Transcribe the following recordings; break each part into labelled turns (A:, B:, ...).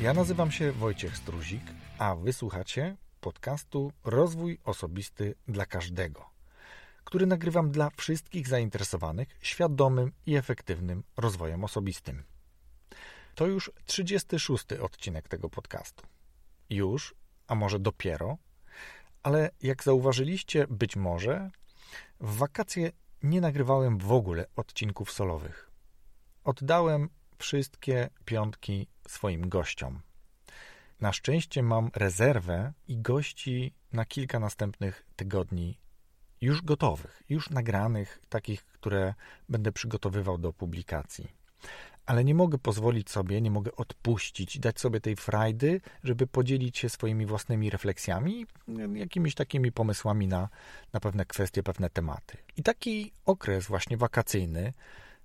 A: Ja nazywam się Wojciech Struzik, a wysłuchacie podcastu Rozwój Osobisty dla Każdego, który nagrywam dla wszystkich zainteresowanych świadomym i efektywnym rozwojem osobistym. To już 36 odcinek tego podcastu. Już, a może dopiero, ale jak zauważyliście, być może w wakacje nie nagrywałem w ogóle odcinków solowych. Oddałem wszystkie piątki swoim gościom. Na szczęście mam rezerwę i gości na kilka następnych tygodni już gotowych, już nagranych, takich, które będę przygotowywał do publikacji. Ale nie mogę pozwolić sobie, nie mogę odpuścić, dać sobie tej frajdy, żeby podzielić się swoimi własnymi refleksjami, jakimiś takimi pomysłami na, na pewne kwestie, pewne tematy. I taki okres właśnie wakacyjny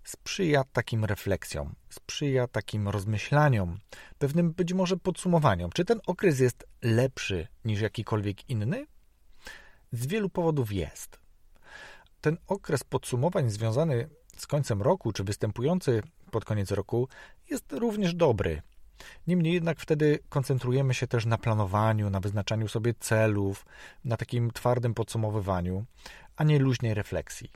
A: sprzyja takim refleksjom, sprzyja takim rozmyślaniom, pewnym być może podsumowaniom. Czy ten okres jest lepszy niż jakikolwiek inny? Z wielu powodów jest. Ten okres podsumowań związany z końcem roku, czy występujący pod koniec roku, jest również dobry. Niemniej jednak wtedy koncentrujemy się też na planowaniu, na wyznaczaniu sobie celów, na takim twardym podsumowywaniu, a nie luźnej refleksji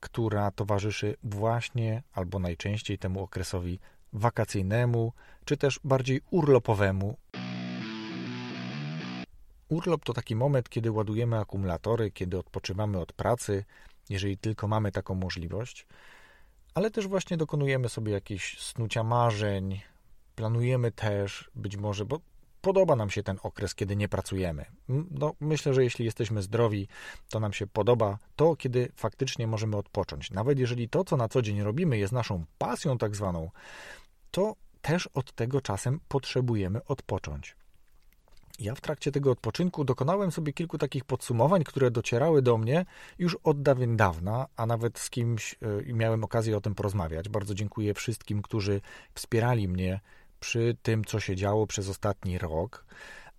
A: która towarzyszy właśnie albo najczęściej temu okresowi wakacyjnemu, czy też bardziej urlopowemu. Urlop to taki moment, kiedy ładujemy akumulatory, kiedy odpoczywamy od pracy, jeżeli tylko mamy taką możliwość, ale też właśnie dokonujemy sobie jakieś snucia marzeń, planujemy też być może, bo podoba nam się ten okres, kiedy nie pracujemy. No, myślę, że jeśli jesteśmy zdrowi, to nam się podoba to, kiedy faktycznie możemy odpocząć. Nawet jeżeli to, co na co dzień robimy, jest naszą pasją tak zwaną, to też od tego czasem potrzebujemy odpocząć. Ja w trakcie tego odpoczynku dokonałem sobie kilku takich podsumowań, które docierały do mnie już od dawien dawna, a nawet z kimś y, miałem okazję o tym porozmawiać. Bardzo dziękuję wszystkim, którzy wspierali mnie przy tym, co się działo przez ostatni rok,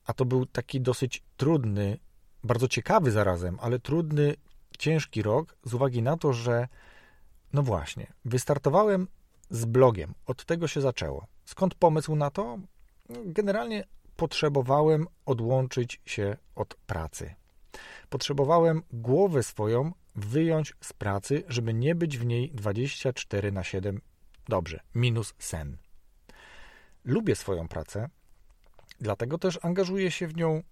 A: a to był taki dosyć trudny, bardzo ciekawy zarazem, ale trudny, ciężki rok z uwagi na to, że no właśnie, wystartowałem z blogiem. Od tego się zaczęło. Skąd pomysł na to? Generalnie potrzebowałem odłączyć się od pracy. Potrzebowałem głowę swoją wyjąć z pracy, żeby nie być w niej 24 na 7. Dobrze, minus sen. Lubię swoją pracę, dlatego też angażuję się w nią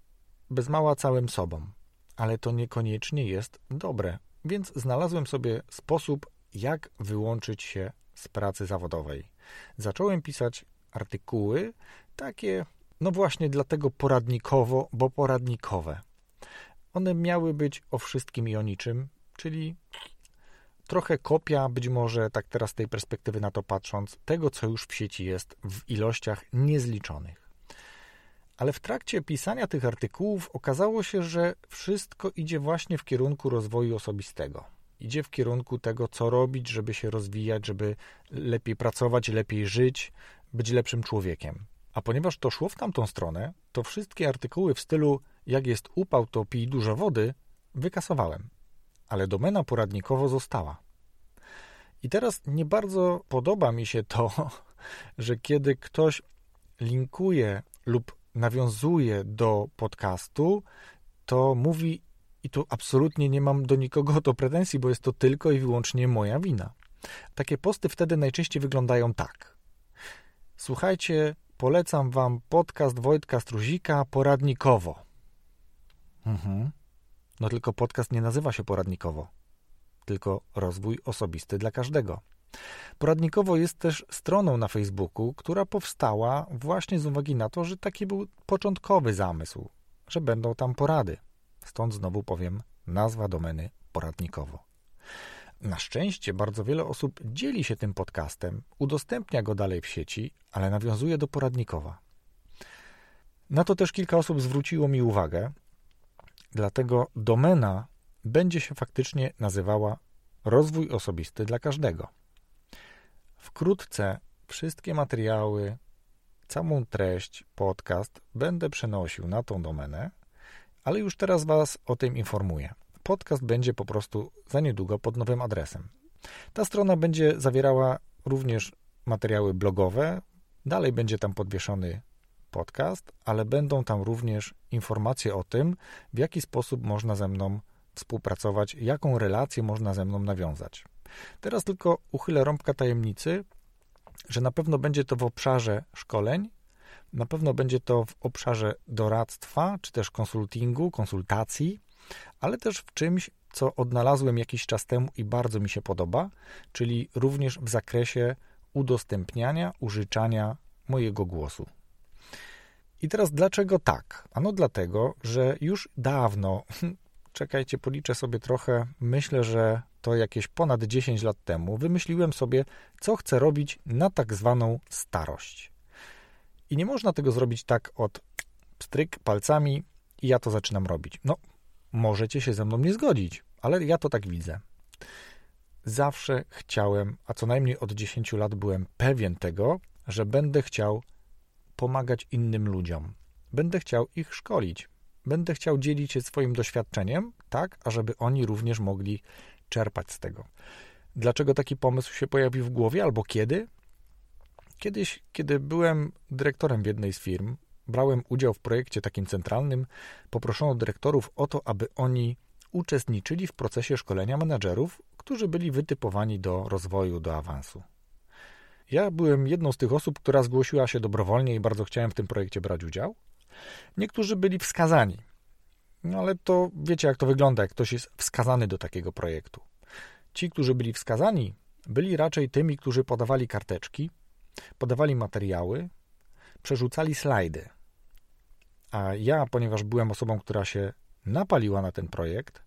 A: bez mała całym sobą, ale to niekoniecznie jest dobre, więc znalazłem sobie sposób, jak wyłączyć się z pracy zawodowej. Zacząłem pisać artykuły takie, no właśnie dlatego poradnikowo, bo poradnikowe. One miały być o wszystkim i o niczym, czyli trochę kopia, być może tak teraz z tej perspektywy na to patrząc, tego, co już w sieci jest w ilościach niezliczonych. Ale w trakcie pisania tych artykułów okazało się, że wszystko idzie właśnie w kierunku rozwoju osobistego. Idzie w kierunku tego, co robić, żeby się rozwijać, żeby lepiej pracować, lepiej żyć, być lepszym człowiekiem. A ponieważ to szło w tamtą stronę, to wszystkie artykuły w stylu jak jest upał, to pij dużo wody, wykasowałem ale domena poradnikowo została. I teraz nie bardzo podoba mi się to, że kiedy ktoś linkuje lub nawiązuje do podcastu, to mówi, i tu absolutnie nie mam do nikogo to pretensji, bo jest to tylko i wyłącznie moja wina. Takie posty wtedy najczęściej wyglądają tak. Słuchajcie, polecam wam podcast Wojtka Struzika poradnikowo. Mhm. No tylko podcast nie nazywa się poradnikowo, tylko rozwój osobisty dla każdego. Poradnikowo jest też stroną na Facebooku, która powstała właśnie z uwagi na to, że taki był początkowy zamysł, że będą tam porady. Stąd znowu powiem nazwa domeny poradnikowo. Na szczęście bardzo wiele osób dzieli się tym podcastem, udostępnia go dalej w sieci, ale nawiązuje do poradnikowa. Na to też kilka osób zwróciło mi uwagę, Dlatego domena będzie się faktycznie nazywała rozwój osobisty dla każdego. Wkrótce wszystkie materiały, całą treść, podcast będę przenosił na tą domenę, ale już teraz Was o tym informuję. Podcast będzie po prostu za niedługo pod nowym adresem. Ta strona będzie zawierała również materiały blogowe, dalej będzie tam podwieszony podcast, ale będą tam również informacje o tym, w jaki sposób można ze mną współpracować, jaką relację można ze mną nawiązać. Teraz tylko uchylę rąbka tajemnicy, że na pewno będzie to w obszarze szkoleń, na pewno będzie to w obszarze doradztwa, czy też konsultingu, konsultacji, ale też w czymś, co odnalazłem jakiś czas temu i bardzo mi się podoba, czyli również w zakresie udostępniania, użyczania mojego głosu. I teraz dlaczego tak? Ano dlatego, że już dawno, czekajcie, policzę sobie trochę, myślę, że to jakieś ponad 10 lat temu, wymyśliłem sobie, co chcę robić na tak zwaną starość. I nie można tego zrobić tak od stryk palcami i ja to zaczynam robić. No, możecie się ze mną nie zgodzić, ale ja to tak widzę. Zawsze chciałem, a co najmniej od 10 lat byłem pewien tego, że będę chciał pomagać innym ludziom. Będę chciał ich szkolić. Będę chciał dzielić się swoim doświadczeniem, tak, ażeby oni również mogli czerpać z tego. Dlaczego taki pomysł się pojawił w głowie albo kiedy? Kiedyś, kiedy byłem dyrektorem w jednej z firm, brałem udział w projekcie takim centralnym, poproszono dyrektorów o to, aby oni uczestniczyli w procesie szkolenia menedżerów, którzy byli wytypowani do rozwoju, do awansu. Ja byłem jedną z tych osób, która zgłosiła się dobrowolnie i bardzo chciałem w tym projekcie brać udział. Niektórzy byli wskazani. No ale to wiecie, jak to wygląda, jak ktoś jest wskazany do takiego projektu. Ci, którzy byli wskazani, byli raczej tymi, którzy podawali karteczki, podawali materiały, przerzucali slajdy. A ja, ponieważ byłem osobą, która się napaliła na ten projekt,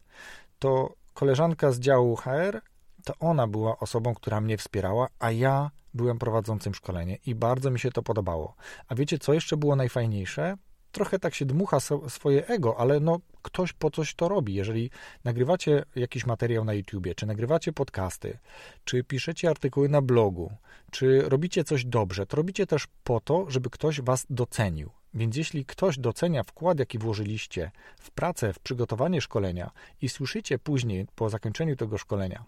A: to koleżanka z działu HR, to ona była osobą, która mnie wspierała, a ja byłem prowadzącym szkolenie i bardzo mi się to podobało. A wiecie, co jeszcze było najfajniejsze? Trochę tak się dmucha swoje ego, ale no ktoś po coś to robi. Jeżeli nagrywacie jakiś materiał na YouTubie, czy nagrywacie podcasty, czy piszecie artykuły na blogu, czy robicie coś dobrze, to robicie też po to, żeby ktoś was docenił. Więc jeśli ktoś docenia wkład, jaki włożyliście w pracę, w przygotowanie szkolenia i słyszycie później, po zakończeniu tego szkolenia,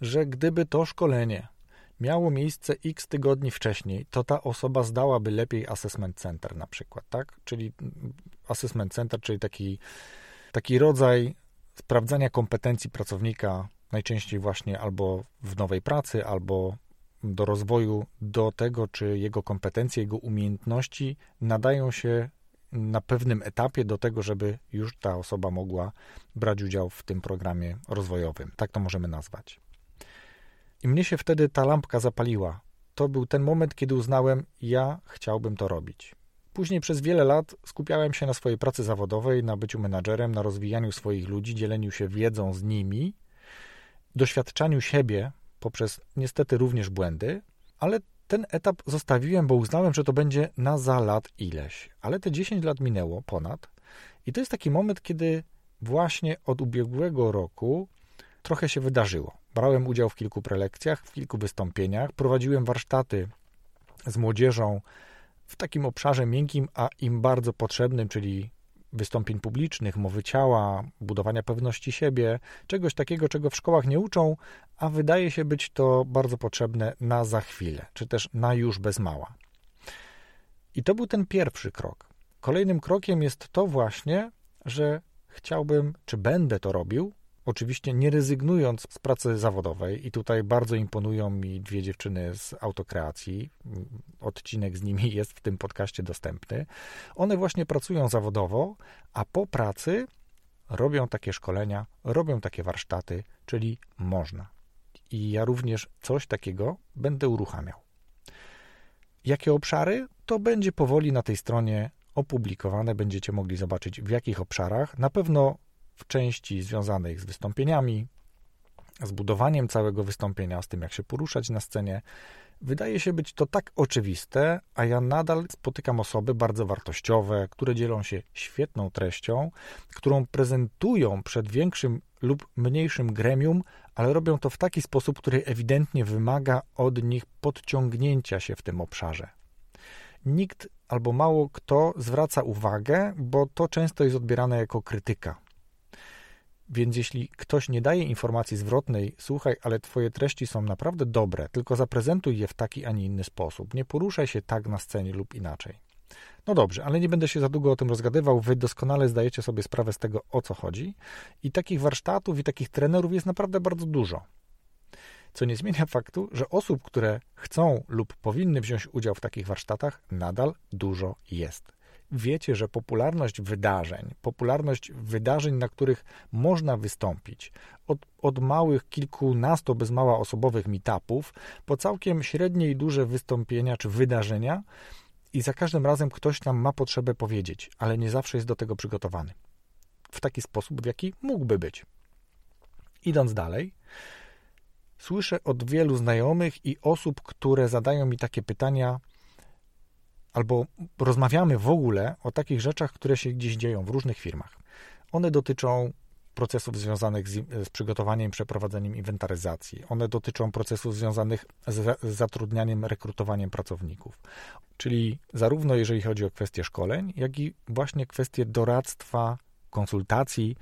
A: że gdyby to szkolenie miało miejsce x tygodni wcześniej, to ta osoba zdałaby lepiej assessment center na przykład, tak? Czyli assessment center, czyli taki, taki rodzaj sprawdzania kompetencji pracownika, najczęściej właśnie albo w nowej pracy, albo do rozwoju, do tego, czy jego kompetencje, jego umiejętności nadają się na pewnym etapie do tego, żeby już ta osoba mogła brać udział w tym programie rozwojowym. Tak to możemy nazwać. I mnie się wtedy ta lampka zapaliła. To był ten moment, kiedy uznałem, ja chciałbym to robić. Później przez wiele lat skupiałem się na swojej pracy zawodowej, na byciu menadżerem, na rozwijaniu swoich ludzi, dzieleniu się wiedzą z nimi, doświadczaniu siebie poprzez niestety również błędy, ale ten etap zostawiłem, bo uznałem, że to będzie na za lat ileś. Ale te 10 lat minęło ponad i to jest taki moment, kiedy właśnie od ubiegłego roku trochę się wydarzyło. Brałem udział w kilku prelekcjach, w kilku wystąpieniach, prowadziłem warsztaty z młodzieżą w takim obszarze miękkim, a im bardzo potrzebnym, czyli wystąpień publicznych, mowy ciała, budowania pewności siebie, czegoś takiego, czego w szkołach nie uczą, a wydaje się być to bardzo potrzebne na za chwilę, czy też na już bez mała. I to był ten pierwszy krok. Kolejnym krokiem jest to właśnie, że chciałbym, czy będę to robił, Oczywiście nie rezygnując z pracy zawodowej, i tutaj bardzo imponują mi dwie dziewczyny z autokreacji. Odcinek z nimi jest w tym podcaście dostępny. One właśnie pracują zawodowo, a po pracy robią takie szkolenia, robią takie warsztaty, czyli można. I ja również coś takiego będę uruchamiał. Jakie obszary? To będzie powoli na tej stronie opublikowane. Będziecie mogli zobaczyć w jakich obszarach. Na pewno w części związanych z wystąpieniami, z budowaniem całego wystąpienia, z tym jak się poruszać na scenie. Wydaje się być to tak oczywiste, a ja nadal spotykam osoby bardzo wartościowe, które dzielą się świetną treścią, którą prezentują przed większym lub mniejszym gremium, ale robią to w taki sposób, który ewidentnie wymaga od nich podciągnięcia się w tym obszarze. Nikt albo mało kto zwraca uwagę, bo to często jest odbierane jako krytyka. Więc jeśli ktoś nie daje informacji zwrotnej, słuchaj, ale twoje treści są naprawdę dobre, tylko zaprezentuj je w taki, a nie inny sposób. Nie poruszaj się tak na scenie lub inaczej. No dobrze, ale nie będę się za długo o tym rozgadywał. Wy doskonale zdajecie sobie sprawę z tego, o co chodzi. I takich warsztatów i takich trenerów jest naprawdę bardzo dużo. Co nie zmienia faktu, że osób, które chcą lub powinny wziąć udział w takich warsztatach, nadal dużo jest. Wiecie, że popularność wydarzeń, popularność wydarzeń, na których można wystąpić, od, od małych kilkunastu bez mała osobowych meetupów, po całkiem średnie i duże wystąpienia czy wydarzenia, i za każdym razem ktoś nam ma potrzebę powiedzieć, ale nie zawsze jest do tego przygotowany. W taki sposób, w jaki mógłby być. Idąc dalej, słyszę od wielu znajomych i osób, które zadają mi takie pytania, albo rozmawiamy w ogóle o takich rzeczach, które się gdzieś dzieją w różnych firmach. One dotyczą procesów związanych z, z przygotowaniem, przeprowadzeniem inwentaryzacji. One dotyczą procesów związanych z, zatrudnianiem, rekrutowaniem pracowników. Czyli zarówno jeżeli chodzi o kwestie szkoleń, jak i właśnie kwestie doradztwa, konsultacji.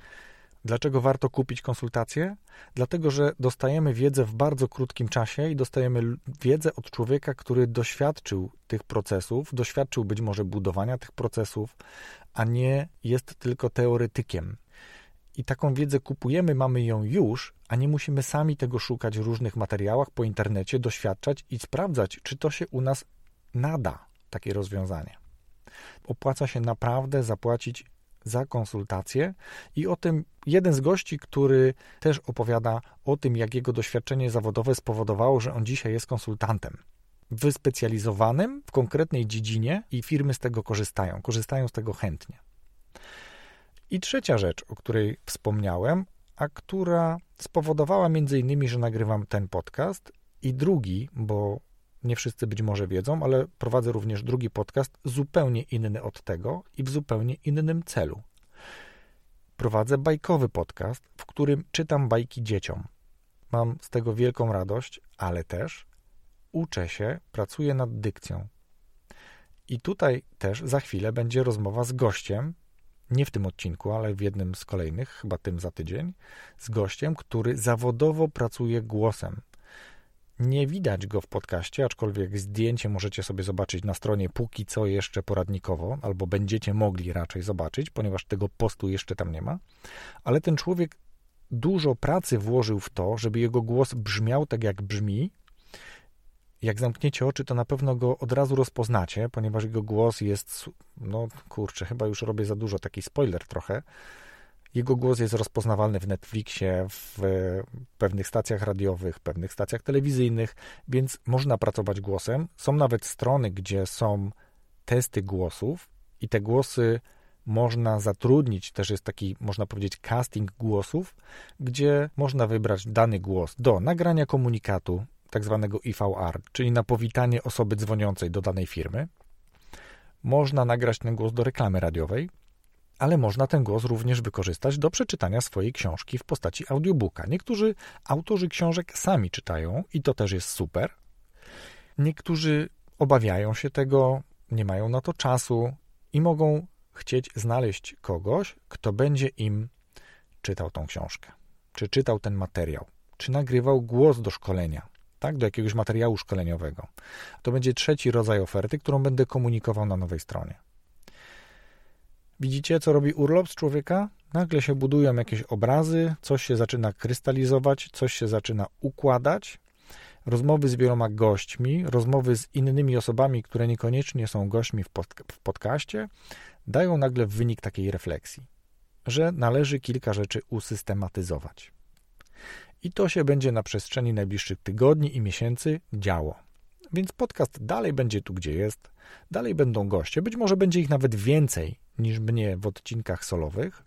A: Dlaczego warto kupić konsultacje? Dlatego, że dostajemy wiedzę w bardzo krótkim czasie i dostajemy wiedzę od człowieka, który doświadczył tych procesów, doświadczył być może budowania tych procesów, a nie jest tylko teoretykiem i taką wiedzę kupujemy, mamy ją już, a nie musimy sami tego szukać w różnych materiałach po internecie, doświadczać i sprawdzać, czy to się u nas nada, takie rozwiązanie. Opłaca się naprawdę zapłacić za konsultację i o tym jeden z gości, który też opowiada o tym, jak jego doświadczenie zawodowe spowodowało, że on dzisiaj jest konsultantem wyspecjalizowanym w konkretnej dziedzinie i firmy z tego korzystają, korzystają z tego chętnie. I trzecia rzecz, o której wspomniałem, a która spowodowała między innymi, że nagrywam ten podcast i drugi, bo nie wszyscy być może wiedzą, ale prowadzę również drugi podcast zupełnie inny od tego i w zupełnie innym celu. Prowadzę bajkowy podcast, w którym czytam bajki dzieciom. Mam z tego wielką radość, ale też uczę się, pracuję nad dykcją. I tutaj też za chwilę będzie rozmowa z gościem, nie w tym odcinku, ale w jednym z kolejnych, chyba tym za tydzień, z gościem, który zawodowo pracuje głosem. Nie widać go w podcaście, aczkolwiek zdjęcie możecie sobie zobaczyć na stronie póki co jeszcze poradnikowo, albo będziecie mogli raczej zobaczyć, ponieważ tego postu jeszcze tam nie ma. Ale ten człowiek dużo pracy włożył w to, żeby jego głos brzmiał tak, jak brzmi, jak zamkniecie oczy, to na pewno go od razu rozpoznacie, ponieważ jego głos jest, no kurczę, chyba już robię za dużo, taki spoiler trochę. Jego głos jest rozpoznawalny w Netflixie, w pewnych stacjach radiowych, pewnych stacjach telewizyjnych, więc można pracować głosem. Są nawet strony, gdzie są testy głosów i te głosy można zatrudnić, też jest taki, można powiedzieć, casting głosów, gdzie można wybrać dany głos do nagrania komunikatu, tak zwanego IVR, czyli na powitanie osoby dzwoniącej do danej firmy. Można nagrać ten głos do reklamy radiowej, ale można ten głos również wykorzystać do przeczytania swojej książki w postaci audiobooka. Niektórzy autorzy książek sami czytają i to też jest super. Niektórzy obawiają się tego, nie mają na to czasu i mogą chcieć znaleźć kogoś, kto będzie im czytał tą książkę, czy czytał ten materiał, czy nagrywał głos do szkolenia, tak, do jakiegoś materiału szkoleniowego. To będzie trzeci rodzaj oferty, którą będę komunikował na nowej stronie. Widzicie, co robi urlop z człowieka? Nagle się budują jakieś obrazy, coś się zaczyna krystalizować, coś się zaczyna układać. Rozmowy z wieloma gośćmi, rozmowy z innymi osobami, które niekoniecznie są gośćmi w, pod, w podcaście, dają nagle wynik takiej refleksji, że należy kilka rzeczy usystematyzować. I to się będzie na przestrzeni najbliższych tygodni i miesięcy działo. Więc podcast dalej będzie tu, gdzie jest, dalej będą goście, być może będzie ich nawet więcej niż mnie w odcinkach solowych,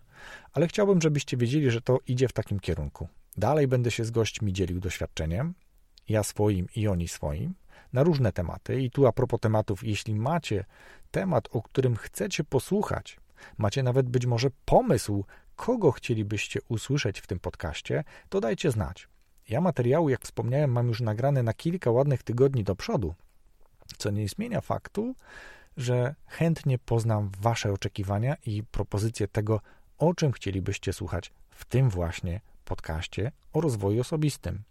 A: ale chciałbym, żebyście wiedzieli, że to idzie w takim kierunku. Dalej będę się z gośćmi dzielił doświadczeniem, ja swoim i oni swoim, na różne tematy. I tu a propos tematów, jeśli macie temat, o którym chcecie posłuchać, macie nawet być może pomysł, kogo chcielibyście usłyszeć w tym podcaście, to dajcie znać. Ja materiału, jak wspomniałem, mam już nagrane na kilka ładnych tygodni do przodu, co nie zmienia faktu, że chętnie poznam Wasze oczekiwania i propozycje tego, o czym chcielibyście słuchać w tym właśnie podcaście o rozwoju osobistym.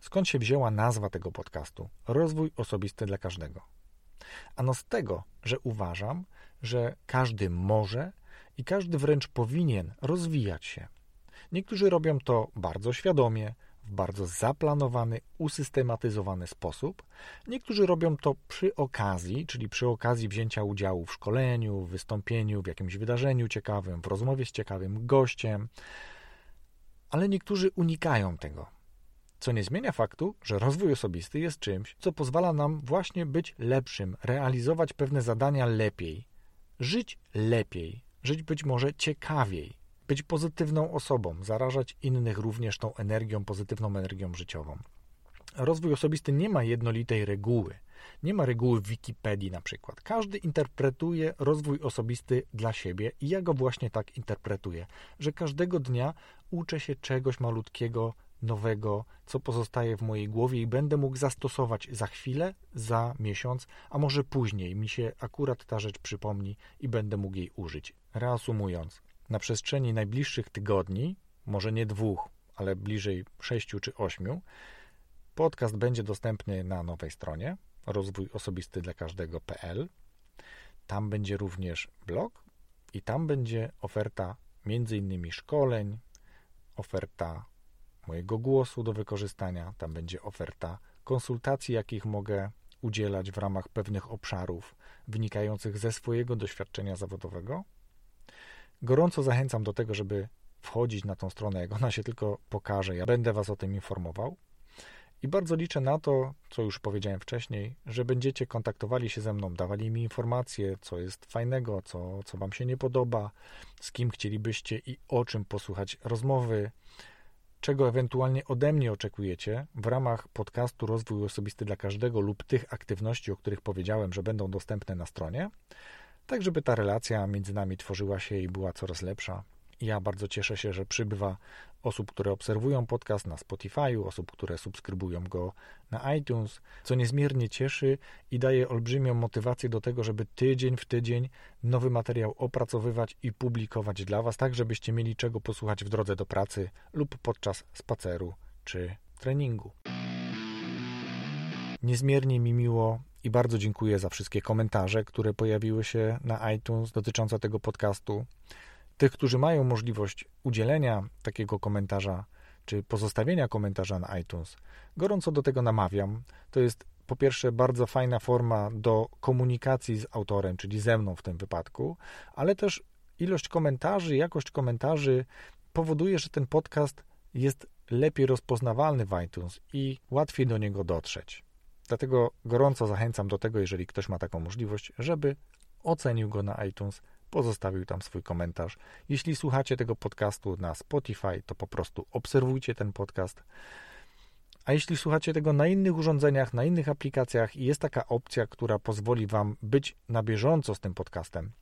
A: Skąd się wzięła nazwa tego podcastu? Rozwój osobisty dla każdego. Ano z tego, że uważam, że każdy może i każdy wręcz powinien rozwijać się. Niektórzy robią to bardzo świadomie, w bardzo zaplanowany, usystematyzowany sposób. Niektórzy robią to przy okazji, czyli przy okazji wzięcia udziału w szkoleniu, w wystąpieniu, w jakimś wydarzeniu ciekawym, w rozmowie z ciekawym gościem, ale niektórzy unikają tego. Co nie zmienia faktu, że rozwój osobisty jest czymś, co pozwala nam właśnie być lepszym, realizować pewne zadania lepiej, żyć lepiej, żyć być może ciekawiej, być pozytywną osobą, zarażać innych również tą energią, pozytywną energią życiową. Rozwój osobisty nie ma jednolitej reguły. Nie ma reguły w Wikipedii na przykład. Każdy interpretuje rozwój osobisty dla siebie i ja go właśnie tak interpretuję, że każdego dnia uczę się czegoś malutkiego, nowego, co pozostaje w mojej głowie i będę mógł zastosować za chwilę, za miesiąc, a może później mi się akurat ta rzecz przypomni i będę mógł jej użyć. Reasumując, na przestrzeni najbliższych tygodni, może nie dwóch, ale bliżej sześciu czy ośmiu, podcast będzie dostępny na nowej stronie rozwój osobisty dla każdego.pl. Tam będzie również blog i tam będzie oferta innymi szkoleń, oferta mojego głosu do wykorzystania, tam będzie oferta konsultacji, jakich mogę udzielać w ramach pewnych obszarów wynikających ze swojego doświadczenia zawodowego. Gorąco zachęcam do tego, żeby wchodzić na tą stronę, jak ona się tylko pokaże. Ja będę Was o tym informował. I bardzo liczę na to, co już powiedziałem wcześniej, że będziecie kontaktowali się ze mną, dawali mi informacje, co jest fajnego, co, co Wam się nie podoba, z kim chcielibyście i o czym posłuchać rozmowy, czego ewentualnie ode mnie oczekujecie w ramach podcastu Rozwój Osobisty dla Każdego lub tych aktywności, o których powiedziałem, że będą dostępne na stronie, tak żeby ta relacja między nami tworzyła się i była coraz lepsza. Ja bardzo cieszę się, że przybywa osób, które obserwują podcast na Spotify, osób, które subskrybują go na iTunes, co niezmiernie cieszy i daje olbrzymią motywację do tego, żeby tydzień w tydzień nowy materiał opracowywać i publikować dla Was, tak żebyście mieli czego posłuchać w drodze do pracy lub podczas spaceru czy treningu. Niezmiernie mi miło i bardzo dziękuję za wszystkie komentarze, które pojawiły się na iTunes dotyczące tego podcastu. Tych, którzy mają możliwość udzielenia takiego komentarza, czy pozostawienia komentarza na iTunes, gorąco do tego namawiam. To jest po pierwsze bardzo fajna forma do komunikacji z autorem, czyli ze mną w tym wypadku, ale też ilość komentarzy, jakość komentarzy powoduje, że ten podcast jest lepiej rozpoznawalny w iTunes i łatwiej do niego dotrzeć. Dlatego gorąco zachęcam do tego, jeżeli ktoś ma taką możliwość, żeby ocenił go na iTunes, pozostawił tam swój komentarz. Jeśli słuchacie tego podcastu na Spotify, to po prostu obserwujcie ten podcast. A jeśli słuchacie tego na innych urządzeniach, na innych aplikacjach i jest taka opcja, która pozwoli Wam być na bieżąco z tym podcastem,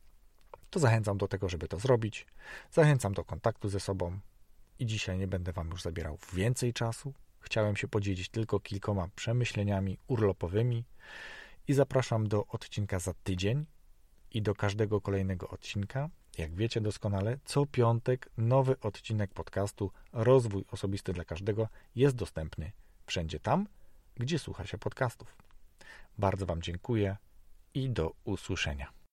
A: to zachęcam do tego, żeby to zrobić. Zachęcam do kontaktu ze sobą i dzisiaj nie będę Wam już zabierał więcej czasu. Chciałem się podzielić tylko kilkoma przemyśleniami urlopowymi i zapraszam do odcinka za tydzień, i do każdego kolejnego odcinka. Jak wiecie doskonale, co piątek nowy odcinek podcastu Rozwój Osobisty dla Każdego jest dostępny wszędzie tam, gdzie słucha się podcastów. Bardzo Wam dziękuję i do usłyszenia.